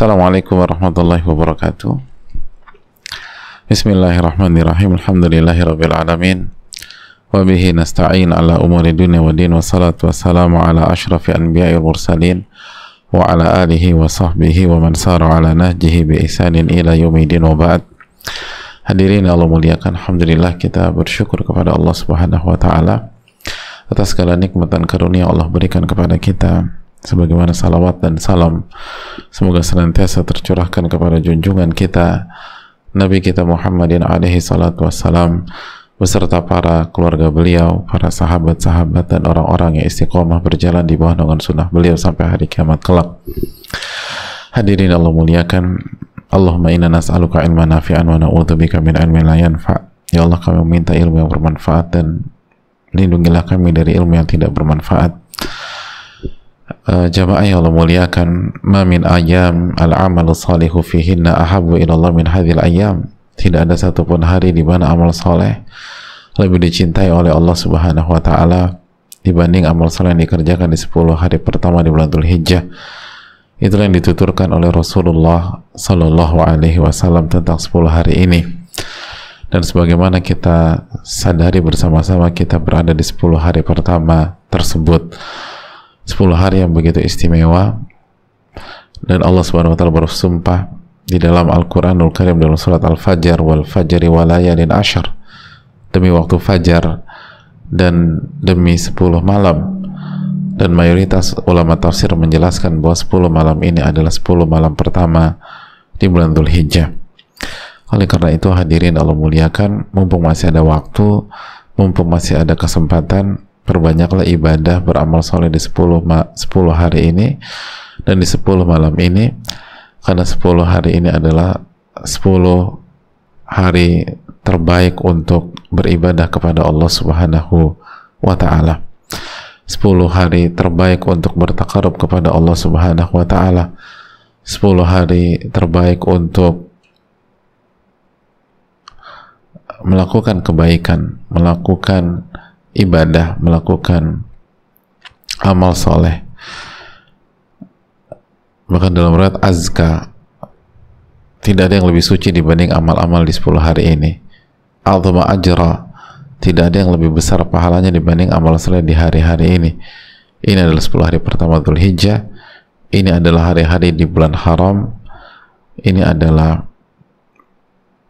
Assalamualaikum warahmatullahi wabarakatuh. Bismillahirrahmanirrahim. Alhamdulillahi rabbil alamin. Wabihi nasta'in ala umuri dunia wa din. Wassalatu wassalamu ala ashrafi anbiya'i mursalin. Wa ala alihi wa sahbihi wa man sara ala nahjihi bi ihsanin ila yumidin wa ba'd. Hadirin Allah muliakan Alhamdulillah kita bersyukur kepada Allah subhanahu wa ta'ala Atas segala nikmatan karunia Allah berikan kepada kita sebagaimana salawat dan salam semoga senantiasa tercurahkan kepada junjungan kita Nabi kita Muhammadin alaihi salatu wassalam beserta para keluarga beliau, para sahabat-sahabat dan orang-orang yang istiqomah berjalan di bawah naungan sunnah beliau sampai hari kiamat kelak. Hadirin Allah muliakan, Allahumma inna nas'aluka ilman nafi'an wa na'udzubika min ilmin la yanfa'. Ya Allah kami meminta ilmu yang bermanfaat dan lindungilah kami dari ilmu yang tidak bermanfaat. Uh, jamaah yang Allah muliakan ma min ayam al-amal salihu fihinna ahabu ilallah min hadhil ayam tidak ada satupun hari di mana amal soleh lebih dicintai oleh Allah subhanahu wa ta'ala dibanding amal soleh yang dikerjakan di 10 hari pertama di bulan Dhul Hijjah itulah yang dituturkan oleh Rasulullah sallallahu alaihi wasallam tentang 10 hari ini. Dan sebagaimana kita sadari bersama-sama kita berada di 10 hari pertama tersebut 10 hari yang begitu istimewa. Dan Allah Subhanahu wa taala bersumpah di dalam Al-Qur'anul Karim dalam surat Al-Fajr wal fajri walayalin asyar. Demi waktu fajar dan demi 10 malam. Dan mayoritas ulama tafsir menjelaskan bahwa 10 malam ini adalah 10 malam pertama di bulan Dhul Hijjah oleh karena itu hadirin Allah muliakan mumpung masih ada waktu mumpung masih ada kesempatan perbanyaklah ibadah beramal soleh di 10, 10 hari ini dan di 10 malam ini karena 10 hari ini adalah 10 hari terbaik untuk beribadah kepada Allah subhanahu wa ta'ala. 10 hari terbaik untuk bertakarub kepada Allah subhanahu wa ta'ala. 10 hari terbaik untuk melakukan kebaikan melakukan ibadah, melakukan amal soleh. Bahkan dalam riwayat azka, tidak ada yang lebih suci dibanding amal-amal di 10 hari ini. Azma ajra, tidak ada yang lebih besar pahalanya dibanding amal soleh di hari-hari ini. Ini adalah 10 hari pertama Dhul Hijjah. Ini adalah hari-hari di bulan haram. Ini adalah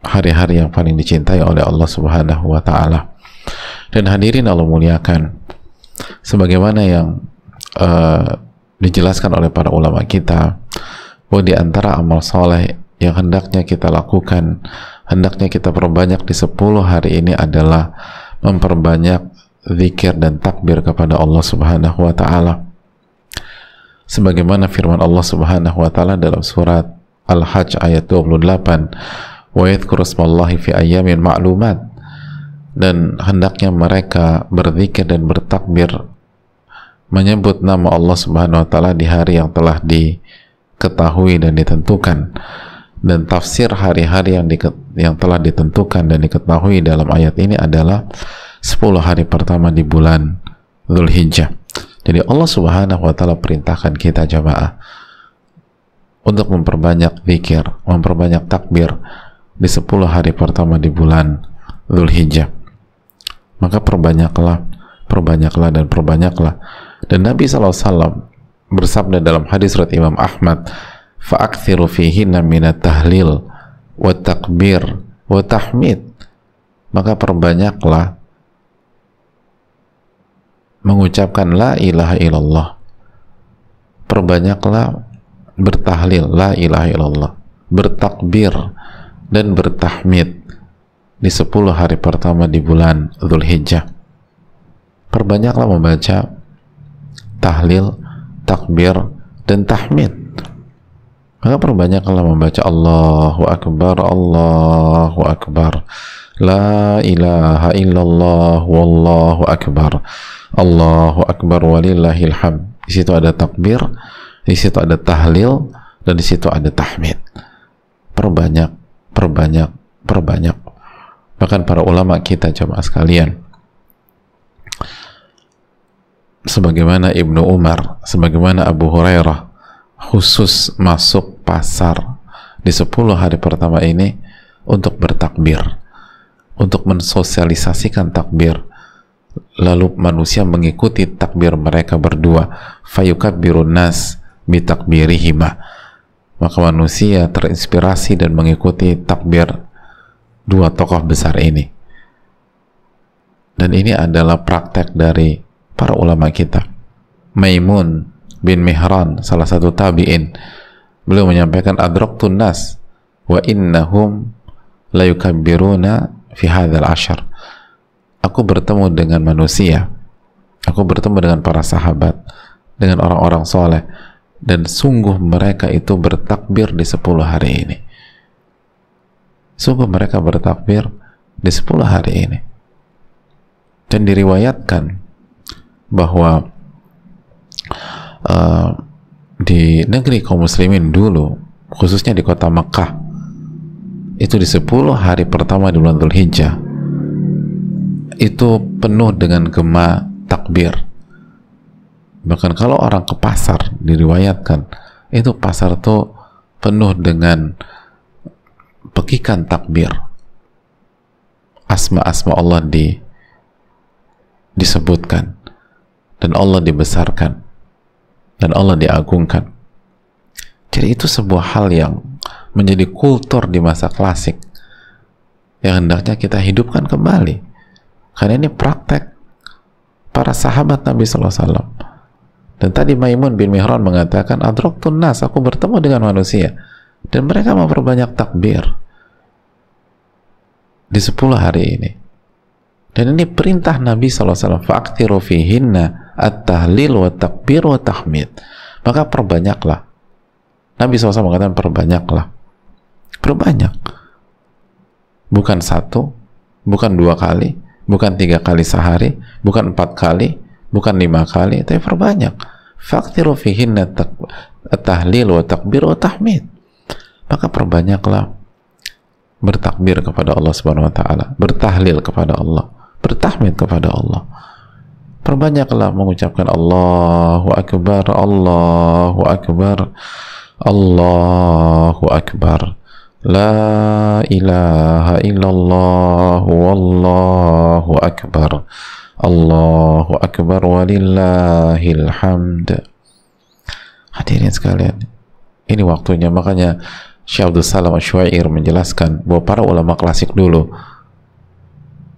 hari-hari yang paling dicintai oleh Allah Subhanahu wa taala dan hadirin Allah muliakan. Sebagaimana yang uh, dijelaskan oleh para ulama kita bahwa di antara amal soleh yang hendaknya kita lakukan hendaknya kita perbanyak di 10 hari ini adalah memperbanyak zikir dan takbir kepada Allah subhanahu wa ta'ala. Sebagaimana firman Allah subhanahu wa ta'ala dalam surat Al-Hajj ayat 28 wa yadhkuru fi ayyamin ma'lumat dan hendaknya mereka berzikir dan bertakbir menyebut nama Allah Subhanahu wa taala di hari yang telah diketahui dan ditentukan dan tafsir hari-hari yang yang telah ditentukan dan diketahui dalam ayat ini adalah 10 hari pertama di bulan Dhul Hijjah Jadi Allah Subhanahu wa taala perintahkan kita jamaah untuk memperbanyak zikir, memperbanyak takbir di 10 hari pertama di bulan Zulhijjah. Maka perbanyaklah, perbanyaklah dan perbanyaklah. Dan Nabi SAW bersabda dalam hadis surat Imam Ahmad, "Fa'akthiru fihinna minat tahlil wa takbir wa tahmid." Maka perbanyaklah mengucapkan la ilaha illallah. Perbanyaklah bertahlil la ilaha illallah, bertakbir dan bertahmid di 10 hari pertama di bulan Zulhijjah. Perbanyaklah membaca tahlil, takbir, dan tahmid. Maka perbanyaklah membaca Allahu Akbar, Allahu Akbar. La ilaha illallah wallahu akbar. Allahu akbar walillahil hamd. Di situ ada takbir, di situ ada tahlil, dan di situ ada tahmid. Perbanyak, perbanyak, perbanyak. Bahkan para ulama kita jemaah sekalian, sebagaimana Ibnu Umar, sebagaimana Abu Hurairah, khusus masuk pasar di 10 hari pertama ini untuk bertakbir, untuk mensosialisasikan takbir, lalu manusia mengikuti takbir mereka berdua. Fayukabbirun nas bitakbirihima. Maka manusia terinspirasi dan mengikuti takbir dua tokoh besar ini. Dan ini adalah praktek dari para ulama kita. Maimun bin Mihran salah satu tabi'in. Beliau menyampaikan adroktun nas wa innahum la yukabbiruna fi hadzal ashar aku bertemu dengan manusia. Aku bertemu dengan para sahabat dengan orang-orang soleh. Dan sungguh mereka itu bertakbir di 10 hari ini sungguh mereka bertakbir di 10 hari ini. Dan diriwayatkan bahwa uh, di negeri kaum muslimin dulu khususnya di kota Mekah itu di 10 hari pertama di bulan Dhul Hijjah itu penuh dengan gema takbir. Bahkan kalau orang ke pasar diriwayatkan itu pasar tuh penuh dengan pekikan takbir. Asma-asma Allah di disebutkan. Dan Allah dibesarkan. Dan Allah diagungkan. Jadi itu sebuah hal yang menjadi kultur di masa klasik. Yang hendaknya kita hidupkan kembali. Karena ini praktek para sahabat Nabi SAW. Dan tadi Maimun bin Mihran mengatakan, Adroktun nas, aku bertemu dengan manusia. Dan mereka memperbanyak takbir. Di 10 hari ini. Dan ini perintah Nabi SAW. Fa'aktiru fihinna at-tahlil wa takbir wa tahmid. Maka perbanyaklah. Nabi SAW mengatakan perbanyaklah. Perbanyak. Bukan satu, bukan dua kali, bukan tiga kali sehari, bukan empat kali, bukan lima kali, tapi perbanyak. Faktiru fihinna tahlil wa takbir wa tahmid maka perbanyaklah bertakbir kepada Allah Subhanahu wa taala, bertahlil kepada Allah, bertahmid kepada Allah. Perbanyaklah mengucapkan Allahu akbar, Allahu akbar, Allahu akbar. La ilaha illallah wallahu akbar. Allahu akbar walillahil hamd. Hadirin sekalian, ini waktunya makanya Syekh Abdul Salam Asywair menjelaskan bahwa para ulama klasik dulu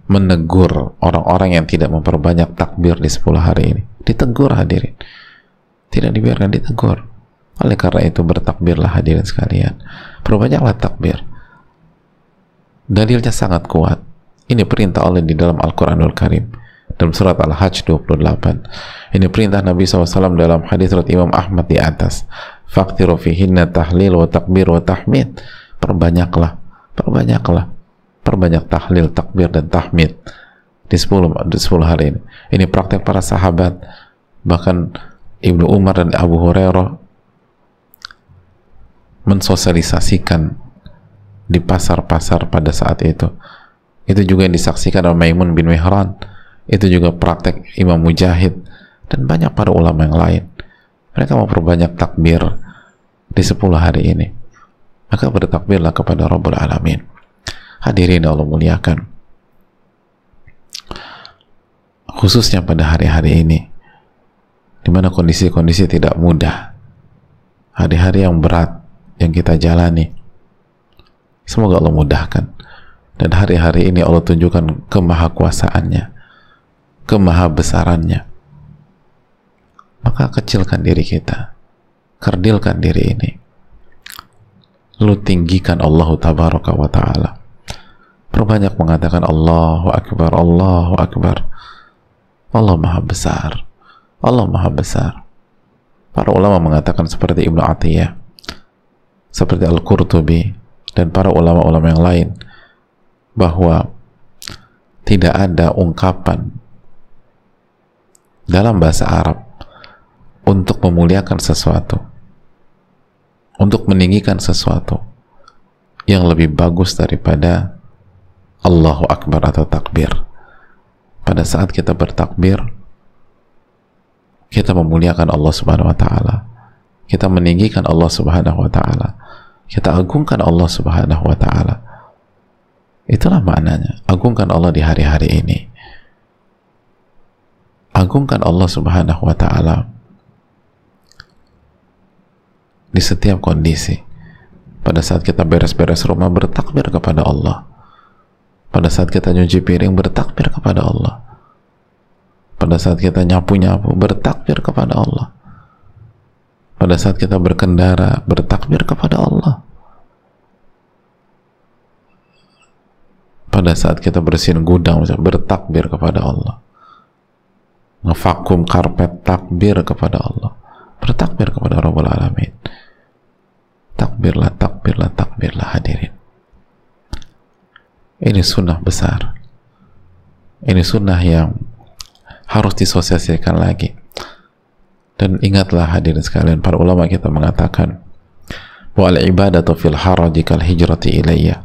menegur orang-orang yang tidak memperbanyak takbir di 10 hari ini ditegur hadirin tidak dibiarkan ditegur oleh karena itu bertakbirlah hadirin sekalian. Perbanyaklah takbir. Dalilnya sangat kuat. Ini perintah Allah di dalam Al-Quranul Karim. Dalam surat Al-Hajj 28. Ini perintah Nabi SAW dalam hadis surat Imam Ahmad di atas. Faktiru fihinna tahlil wa takbir wa tahmid. Perbanyaklah. Perbanyaklah. Perbanyak tahlil, takbir, dan tahmid. Di 10, di 10 hari ini. Ini praktek para sahabat. Bahkan Ibnu Umar dan Abu Hurairah mensosialisasikan di pasar-pasar pada saat itu itu juga yang disaksikan oleh Maimun bin Mihran itu juga praktek Imam Mujahid dan banyak para ulama yang lain mereka memperbanyak takbir di 10 hari ini. Maka bertakbirlah kepada Rabbul Alamin. Hadirin Allah muliakan. Khususnya pada hari-hari ini di mana kondisi-kondisi tidak mudah. Hari-hari yang berat yang kita jalani. Semoga Allah mudahkan. Dan hari-hari ini Allah tunjukkan kemahakuasaannya kemahabesarannya. Maka kecilkan diri kita kerdilkan diri ini. Lu tinggikan Allah tabaraka wa ta'ala. Perbanyak mengatakan Allahu Akbar Allahu Akbar. Allah maha besar. Allah maha besar. Para ulama mengatakan seperti Ibnu Atiyah seperti Al-Qurtubi dan para ulama-ulama yang lain bahwa tidak ada ungkapan dalam bahasa Arab untuk memuliakan sesuatu untuk meninggikan sesuatu yang lebih bagus daripada Allahu Akbar atau takbir. Pada saat kita bertakbir kita memuliakan Allah Subhanahu wa taala. Kita meninggikan Allah Subhanahu wa taala. Kita agungkan Allah Subhanahu wa taala. Itulah maknanya agungkan Allah di hari-hari ini. Agungkan Allah Subhanahu wa taala di setiap kondisi. Pada saat kita beres-beres rumah bertakbir kepada Allah. Pada saat kita nyuci piring bertakbir kepada Allah. Pada saat kita nyapu-nyapu bertakbir kepada Allah. Pada saat kita berkendara bertakbir kepada Allah. Pada saat kita bersihin gudang bertakbir kepada Allah. Ngevakum karpet takbir kepada Allah. Bertakbir kepada Rabbul Alamin takbirlah takbirlah takbirlah hadirin. Ini sunnah besar. Ini sunnah yang harus disosialisasikan lagi. Dan ingatlah hadirin sekalian para ulama kita mengatakan wa al ibadatu fil haraj kal hijrati ilayya.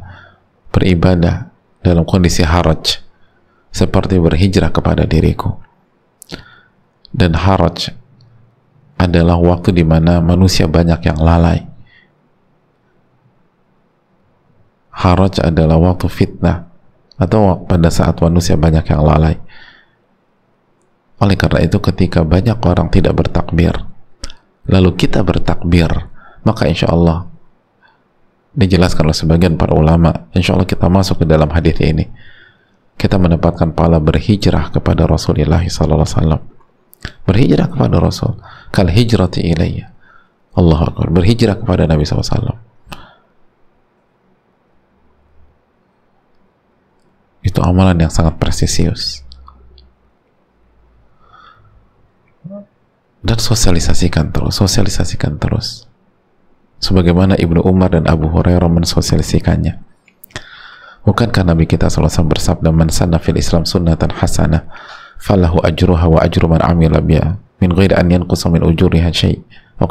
Beribadah dalam kondisi haraj seperti berhijrah kepada diriku. Dan haraj adalah waktu di mana manusia banyak yang lalai haraj adalah waktu fitnah. Atau pada saat manusia banyak yang lalai. Oleh karena itu ketika banyak orang tidak bertakbir lalu kita bertakbir maka insya Allah dijelaskan oleh sebagian para ulama insya Allah kita masuk ke dalam hadis ini. Kita mendapatkan pahala berhijrah kepada Rasulullah SAW berhijrah kepada Rasul. Kal hijrati ilayya. Allah Akbar. Berhijrah kepada Nabi SAW itu amalan yang sangat presisius dan sosialisasikan terus sosialisasikan terus. Sebagaimana Ibnu Umar dan Abu Hurairah mensosialisikannya bukankah Nabi kita SAW bersabda man sanna fil Islam sunnatan hasanah falahu ajruha wa ajru man amila biha min ghairi an yanqusa min ujuriha syai' wa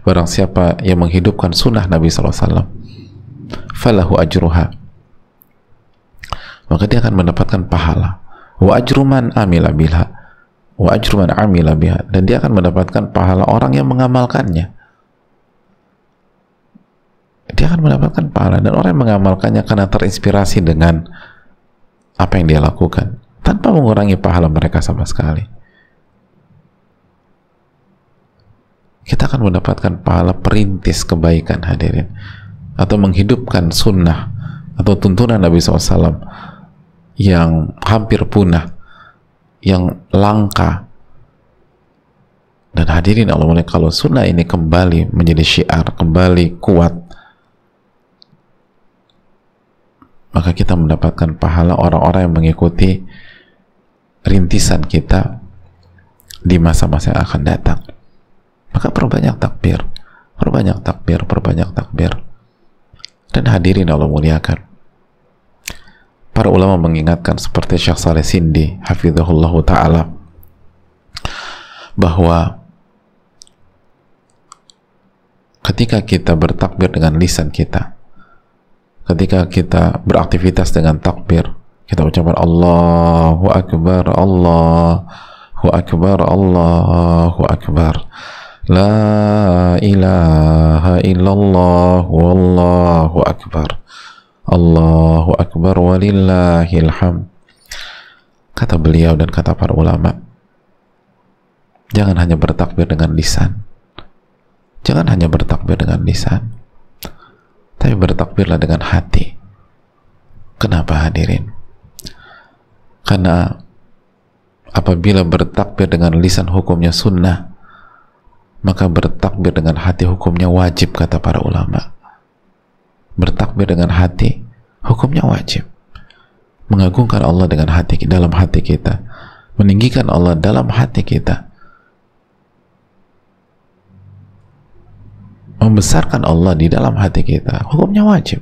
barang siapa yang menghidupkan sunnah Nabi SAW falahu ajruha maka dia akan mendapatkan pahala. Wa ajruman amila biha. Wa ajruman amila biha. Dan dia akan mendapatkan pahala orang yang mengamalkannya. Dia akan mendapatkan pahala dan orang yang mengamalkannya karena terinspirasi dengan apa yang dia lakukan. Tanpa mengurangi pahala mereka sama sekali. Kita akan mendapatkan pahala perintis kebaikan hadirin. Atau menghidupkan sunnah atau tuntunan Nabi SAW yang hampir punah yang langka. Dan hadirin Allah mulai kalau sunnah ini kembali menjadi syiar kembali kuat maka kita mendapatkan pahala orang-orang yang mengikuti rintisan kita di masa-masa yang akan datang. Maka perbanyak takbir perbanyak takbir perbanyak takbir. Dan hadirin Allah muliakan para ulama mengingatkan seperti Syekh Saleh Sindi hafizahullah taala bahwa ketika kita bertakbir dengan lisan kita ketika kita beraktivitas dengan takbir kita ucapkan Allahu Akbar Allahu akbar Allahu akbar. La ilaha illallah wallahu akbar Allahu akbar walillahil hamd. Kata beliau dan kata para ulama jangan hanya bertakbir dengan lisan. Jangan hanya bertakbir dengan lisan tapi bertakbirlah dengan hati. Kenapa hadirin? Karena apabila bertakbir dengan lisan hukumnya sunnah maka bertakbir dengan hati hukumnya wajib kata para ulama bertakbir dengan hati hukumnya wajib. Mengagungkan Allah dengan hati dalam hati kita. Meninggikan Allah dalam hati kita. Membesarkan Allah di dalam hati kita hukumnya wajib.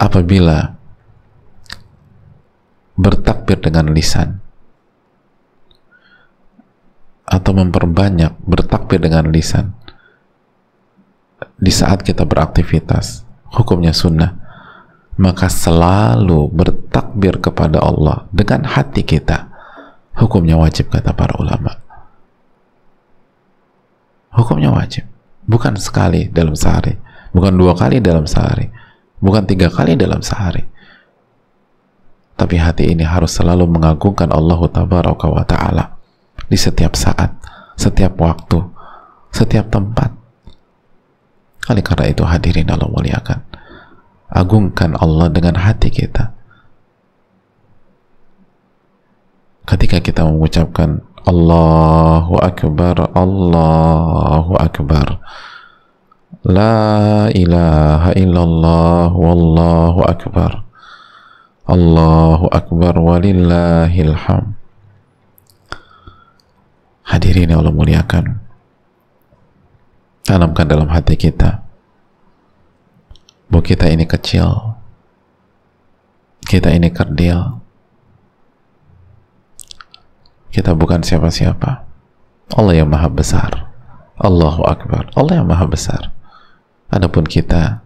Apabila bertakbir dengan lisan atau memperbanyak bertakbir dengan lisan di saat kita beraktivitas hukumnya sunnah maka selalu bertakbir kepada Allah dengan hati kita. Hukumnya wajib kata para ulama. Hukumnya wajib. Bukan sekali dalam sehari. Bukan dua kali dalam sehari. Bukan tiga kali dalam sehari. Tapi hati ini harus selalu mengagungkan Allah tabaraka wa ta'ala. Di setiap saat setiap waktu setiap tempat oleh karena itu hadirin Allah muliakan. Agungkan Allah dengan hati kita. Ketika kita mengucapkan Allahu Akbar Allahu Akbar. La ilaha illallah Wallahu Akbar. Allahu Akbar walillahil ham Hadirin Allah muliakan Tanamkan dalam hati kita. Bahwa kita ini kecil. Kita ini kerdil. Kita bukan siapa-siapa. Allah yang maha besar. Allahu Akbar. Allah yang maha besar. Adapun kita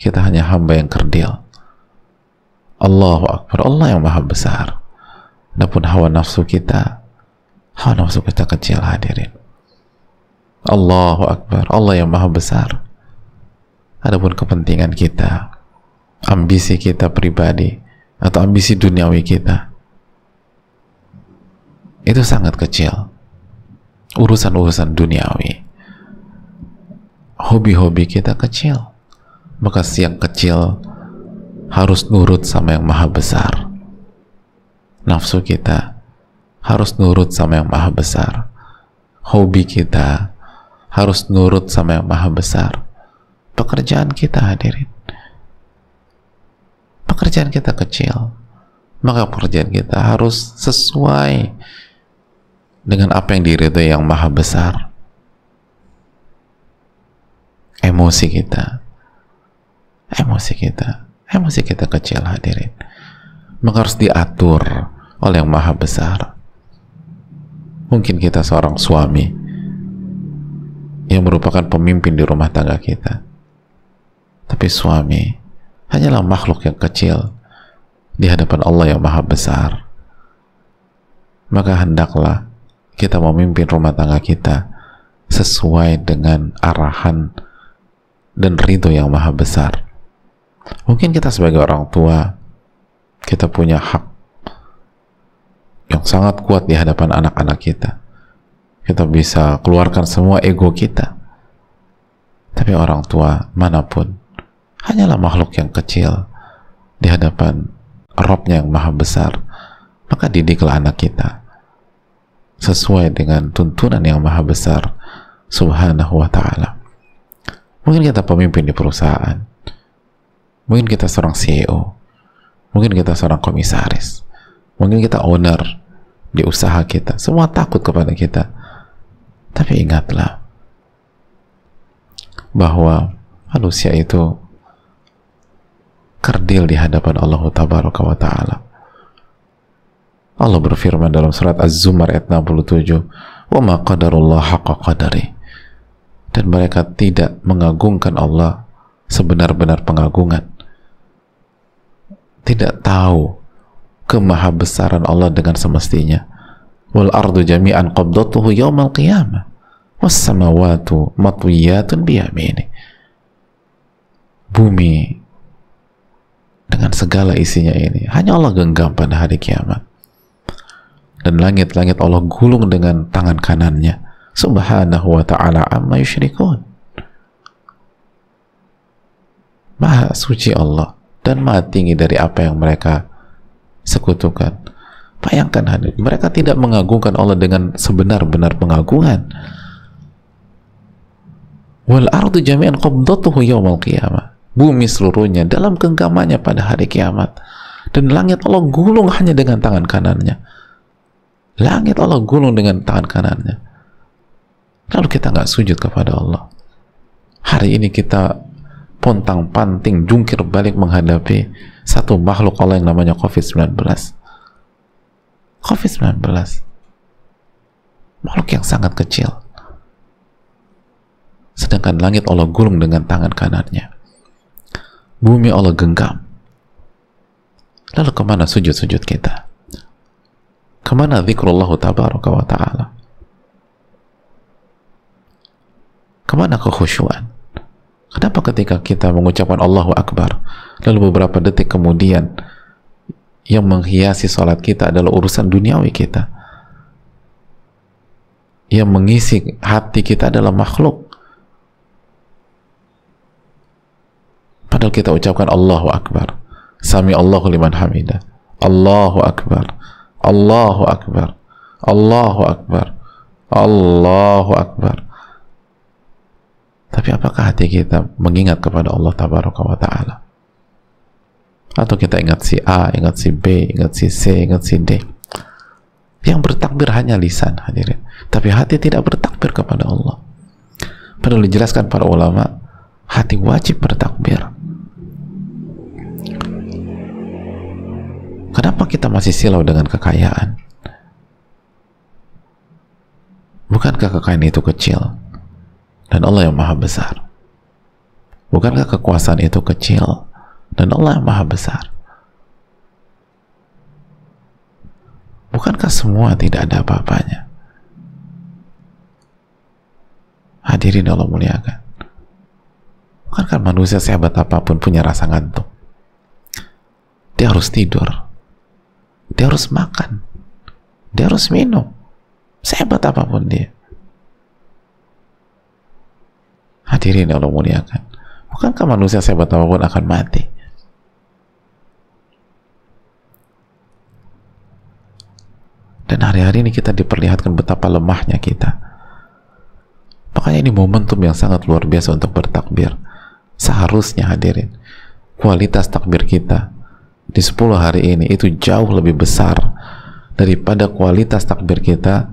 kita hanya hamba yang kerdil. Allahu Akbar. Allah yang maha besar. Adapun hawa nafsu kita hawa nafsu kita kecil hadirin Allahu Akbar. Allah yang maha besar. Adapun kepentingan kita ambisi kita pribadi atau ambisi duniawi kita itu sangat kecil. Urusan-urusan duniawi hobi-hobi kita kecil. Maka yang kecil harus nurut sama yang maha besar. Nafsu kita harus nurut sama yang maha besar. Hobi kita harus nurut sama yang maha besar. Pekerjaan kita hadirin. Pekerjaan kita kecil. Maka pekerjaan kita harus sesuai dengan apa yang diridhoi yang maha besar. Emosi kita. Emosi kita. Emosi kita kecil hadirin. Maka harus diatur oleh yang maha besar. Mungkin kita seorang suami yang merupakan pemimpin di rumah tangga kita. Tapi suami hanyalah makhluk yang kecil di hadapan Allah yang maha besar. Maka hendaklah kita memimpin rumah tangga kita sesuai dengan arahan dan ridho yang maha besar. Mungkin kita sebagai orang tua kita punya hak yang sangat kuat di hadapan anak-anak kita kita bisa keluarkan semua ego kita. Tapi orang tua mana pun hanyalah makhluk yang kecil di hadapan Robnya yang maha besar maka didiklah anak kita sesuai dengan tuntunan yang maha besar subhanahu wa ta'ala. Mungkin kita pemimpin di perusahaan. Mungkin kita seorang CEO mungkin kita seorang komisaris. Mungkin kita owner di usaha kita. Semua takut kepada kita tapi ingatlah bahwa manusia itu kerdil di hadapan Allah tabaraka wa ta'ala. Allah berfirman dalam surat Az-Zumar ayat 67 wa ma qadarullah haqqa qadari. Dan mereka tidak mengagungkan Allah sebenar-benar pengagungan. Tidak tahu kemahabesaran Allah dengan semestinya wal ardu jami'an qabdatuhu yaumal qiyamah. Was samawatu matwiyatun biyamini. Bumi dengan segala isinya ini hanya Allah genggam pada hari kiamat. Dan langit-langit Allah gulung dengan tangan kanannya. Subhanahu wa ta'ala amma yushrikun. Maha suci Allah dan maha tinggi dari apa yang mereka sekutukan bayangkan hadir mereka tidak mengagungkan Allah dengan sebenar-benar pengagungan. Wal ardu jami'an qabdatuhu yawmal qiyamah. Bumi seluruhnya dalam genggamannya pada hari kiamat. Dan langit Allah gulung hanya dengan tangan kanannya. Langit Allah gulung dengan tangan kanannya. Lalu kita nggak sujud kepada Allah. Hari ini kita pontang panting jungkir balik menghadapi satu makhluk Allah yang namanya COVID-19 COVID-19 makhluk yang sangat kecil. Sedangkan langit Allah gulung dengan tangan kanannya. Bumi Allah genggam. Lalu ke mana sujud-sujud kita? Ke mana zikrullah tabaraka wa ta'ala? Ke mana kekhusyuan? Kenapa ketika kita mengucapkan Allahu Akbar lalu beberapa detik kemudian yang menghiasi sholat kita adalah urusan duniawi kita. Yang mengisi hati kita adalah makhluk. Padahal kita ucapkan Allahu Akbar. Sami Allahu liman hamidah Allahu Akbar. Allahu Akbar. Allahu Akbar. Allahu Akbar. Tapi apakah hati kita mengingat kepada Allah Ta'ala atau kita ingat si A, ingat si B, ingat si C, ingat si D. Yang bertakbir hanya lisan hadirin. Tapi hati tidak bertakbir kepada Allah. Perlu dijelaskan para ulama hati wajib bertakbir. Kenapa kita masih silau dengan kekayaan? Bukankah kekayaan itu kecil? Dan Allah yang maha besar. Bukankah kekuasaan itu kecil dan Allah yang maha besar. Bukankah semua tidak ada apa-apanya? Hadirin Allah muliakan. Bukankah manusia sehebat apa pun punya rasa ngantuk? Dia harus tidur. Dia harus makan. Dia harus minum. Sehebat apa pun dia. Hadirin Allah muliakan. Bukankah manusia sehebat apa pun akan mati dan hari-hari ini kita diperlihatkan betapa lemahnya kita. Makanya ini momentum yang sangat luar biasa untuk bertakbir. Seharusnya hadirin kualitas takbir kita di 10 hari ini itu jauh lebih besar daripada kualitas takbir kita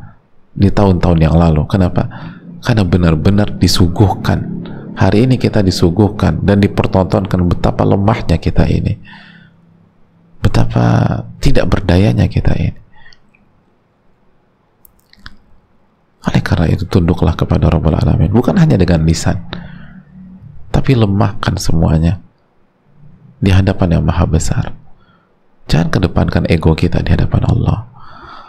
di tahun-tahun yang lalu. Kenapa? karena benar-benar disuguhkan. Hari ini kita disuguhkan dan dipertontonkan betapa lemahnya kita ini. Betapa tidak berdayanya kita ini Oleh karena itu tunduklah kepada Rabbul Alamin. Bukan hanya dengan lisan, tapi lemahkan semuanya di hadapan yang maha besar. Jangan kedepankan ego kita di hadapan Allah.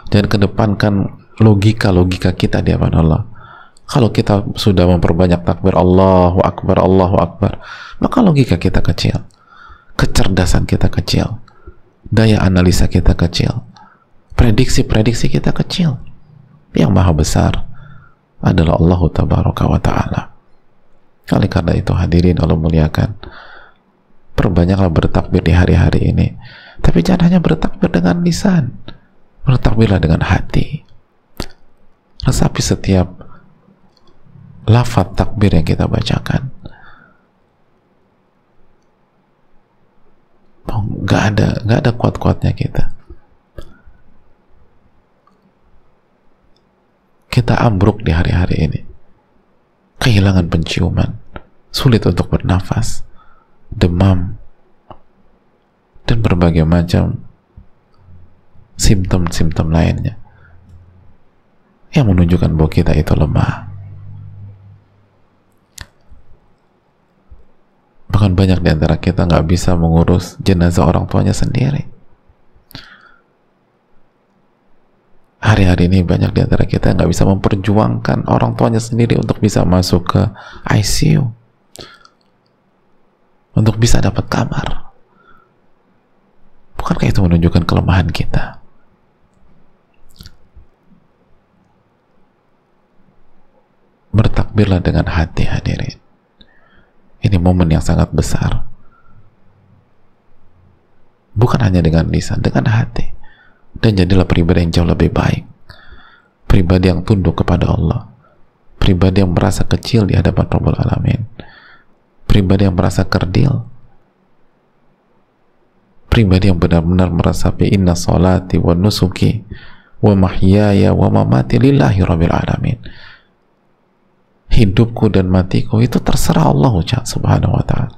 Jangan kedepankan logika-logika kita di hadapan Allah. Kalau kita sudah memperbanyak takbir Allahu Akbar, Allahu Akbar, maka logika kita kecil. Kecerdasan kita kecil. Daya analisa kita kecil. Prediksi-prediksi kita kecil. Yang maha besar adalah Allah Tabaraka wa Ta'ala. Oleh karena itu hadirin Allah muliakan. Perbanyaklah bertakbir di hari-hari ini. Tapi jangan hanya bertakbir dengan lisan. Bertakbirlah dengan hati. Resapi setiap lafaz takbir yang kita bacakan. Nggak ada nggak ada kuat-kuatnya kita kita ambruk di hari-hari ini. Kehilangan penciuman sulit untuk bernafas demam dan berbagai macam simptom-simptom lainnya yang menunjukkan bahwa kita itu lemah. Bahkan banyak di antara kita nggak bisa mengurus jenazah orang tuanya sendiri hari-hari ini banyak di antara kita nggak bisa memperjuangkan orang tuanya sendiri untuk bisa masuk ke ICU untuk bisa dapat kamar bukankah itu menunjukkan kelemahan kita? Bertakbirlah dengan hati hadirin. Ini momen yang sangat besar. Bukan hanya dengan lisan dengan hati dan jadilah pribadi yang jauh lebih baik. Pribadi yang tunduk kepada Allah. Pribadi yang merasa kecil di hadapan Rabbul Alamin. Pribadi yang merasa kerdil. Pribadi yang benar-benar merasa inna salati wa nusuki wa mahyaya wa mamati lillahi rabbil alamin. Hidupku dan matiku itu terserah Allah subhanahu wa ta'ala.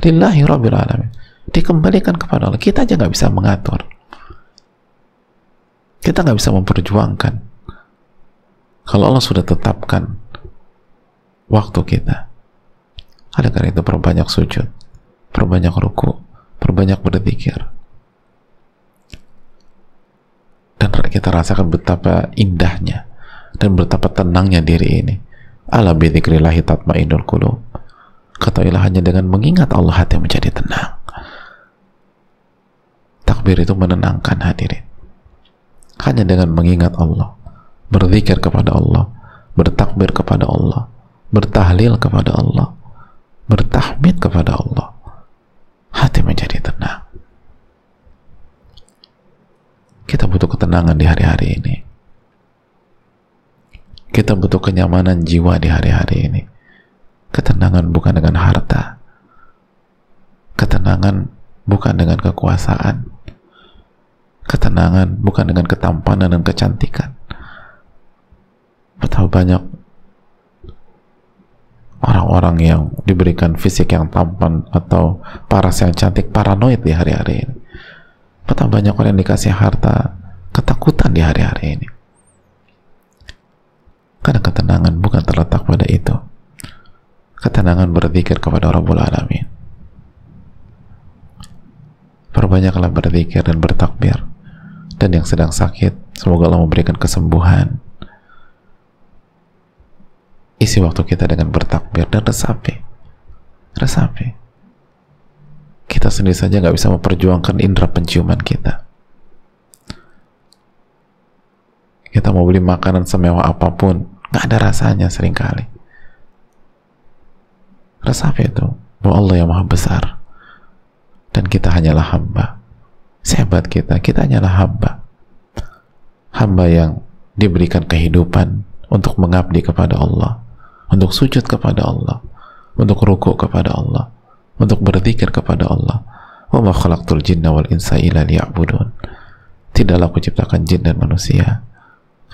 Lillahi rabbil alamin. Dikembalikan kepada Allah. Kita aja nggak bisa mengatur kita nggak bisa memperjuangkan. Kalau Allah sudah tetapkan waktu kita. Ada karena itu perbanyak sujud perbanyak ruku perbanyak berzikir. Dan kita rasakan betapa indahnya dan betapa tenangnya diri ini. Ala bidzikrillahi tatmainnul qulub. Ketahuilah hanya dengan mengingat Allah hati menjadi tenang. Takbir itu menenangkan hadirin hanya dengan mengingat Allah berzikir kepada Allah bertakbir kepada Allah bertahlil kepada Allah bertahmid kepada Allah. Hati menjadi tenang. Kita butuh ketenangan di hari-hari ini. Kita butuh kenyamanan jiwa di hari-hari ini. Ketenangan bukan dengan harta. Ketenangan bukan dengan kekuasaan ketenangan bukan dengan ketampanan dan kecantikan. Betapa banyak orang-orang yang diberikan fisik yang tampan atau paras yang cantik paranoid di hari-hari ini. Betapa banyak orang yang dikasih harta ketakutan di hari-hari ini. Karena ketenangan bukan terletak pada itu. Ketenangan berzikir kepada Rabbul Alamin. Perbanyaklah berzikir dan bertakbir dan yang sedang sakit semoga Allah memberikan kesembuhan. Isi waktu kita dengan bertakbir dan resapi. Resapi. Kita sendiri saja nggak bisa memperjuangkan indera penciuman kita. Kita mau beli makanan semewah apa pun nggak ada rasanya sering kali. Resapi itu bahwa Allah yang maha besar. Dan kita hanyalah hamba sehebat kita, kita hanyalah hamba. Hamba yang diberikan kehidupan untuk mengabdi kepada Allah untuk sujud kepada Allah untuk rukuk kepada Allah untuk berzikir kepada Allah. Wa khalaqtul jinna wal insa illa liya'budun. Tidaklah aku ciptakan jin dan manusia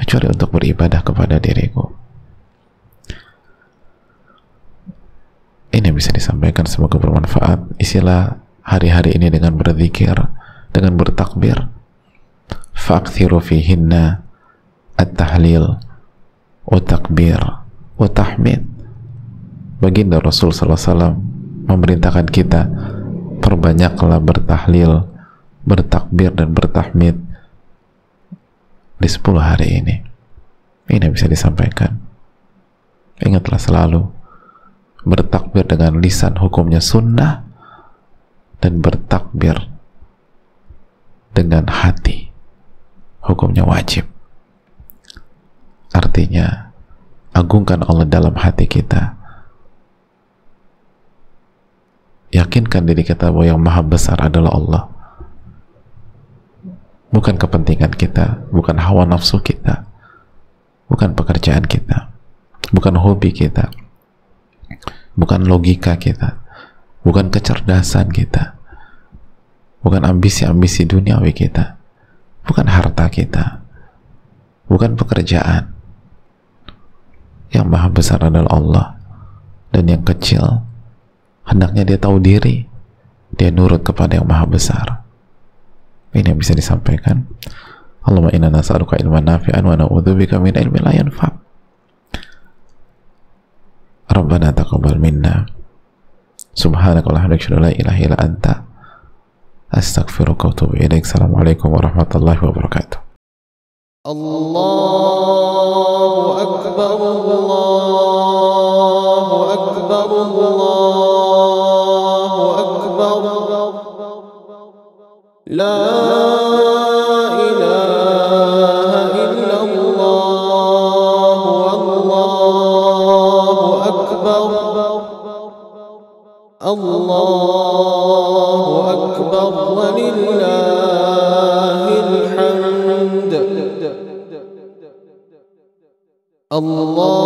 kecuali untuk beribadah kepada diriku. Ini bisa disampaikan semoga bermanfaat. Isilah hari-hari ini dengan berzikir dengan bertakbir. Fa'kthiru fihinna at-tahlil wa takbir wa tahmid. Baginda Rasul SAW memerintahkan kita perbanyaklah bertahlil bertakbir dan bertahmid di 10 hari ini. Ini bisa disampaikan. Ingatlah selalu bertakbir dengan lisan hukumnya sunnah dan bertakbir dengan hati. Hukumnya wajib. Artinya agungkan Allah dalam hati kita. Yakinkan diri kita bahwa yang maha besar adalah Allah. Bukan kepentingan kita bukan hawa nafsu kita bukan pekerjaan kita bukan hobi kita bukan logika kita bukan kecerdasan kita bukan ambisi-ambisi duniawi kita. Bukan harta kita. Bukan pekerjaan. Yang maha besar adalah Allah. Dan yang kecil hendaknya dia tahu diri. Dia nurut kepada yang maha besar. Ini yang bisa disampaikan. Allahumma inna nas'aluka ilman nafi'an wa na'udzubika min ilmin la yanfa' Rabbana taqabbal minna. Subhanaka la ilaha illa anta أستغفرك وأتوب إليك. السلام عليكم ورحمة الله وبركاته. الله أكبر الله أكبر الله أكبر. لا إله إلا الله الله أكبر. الله أكبر ولله الحمد. الله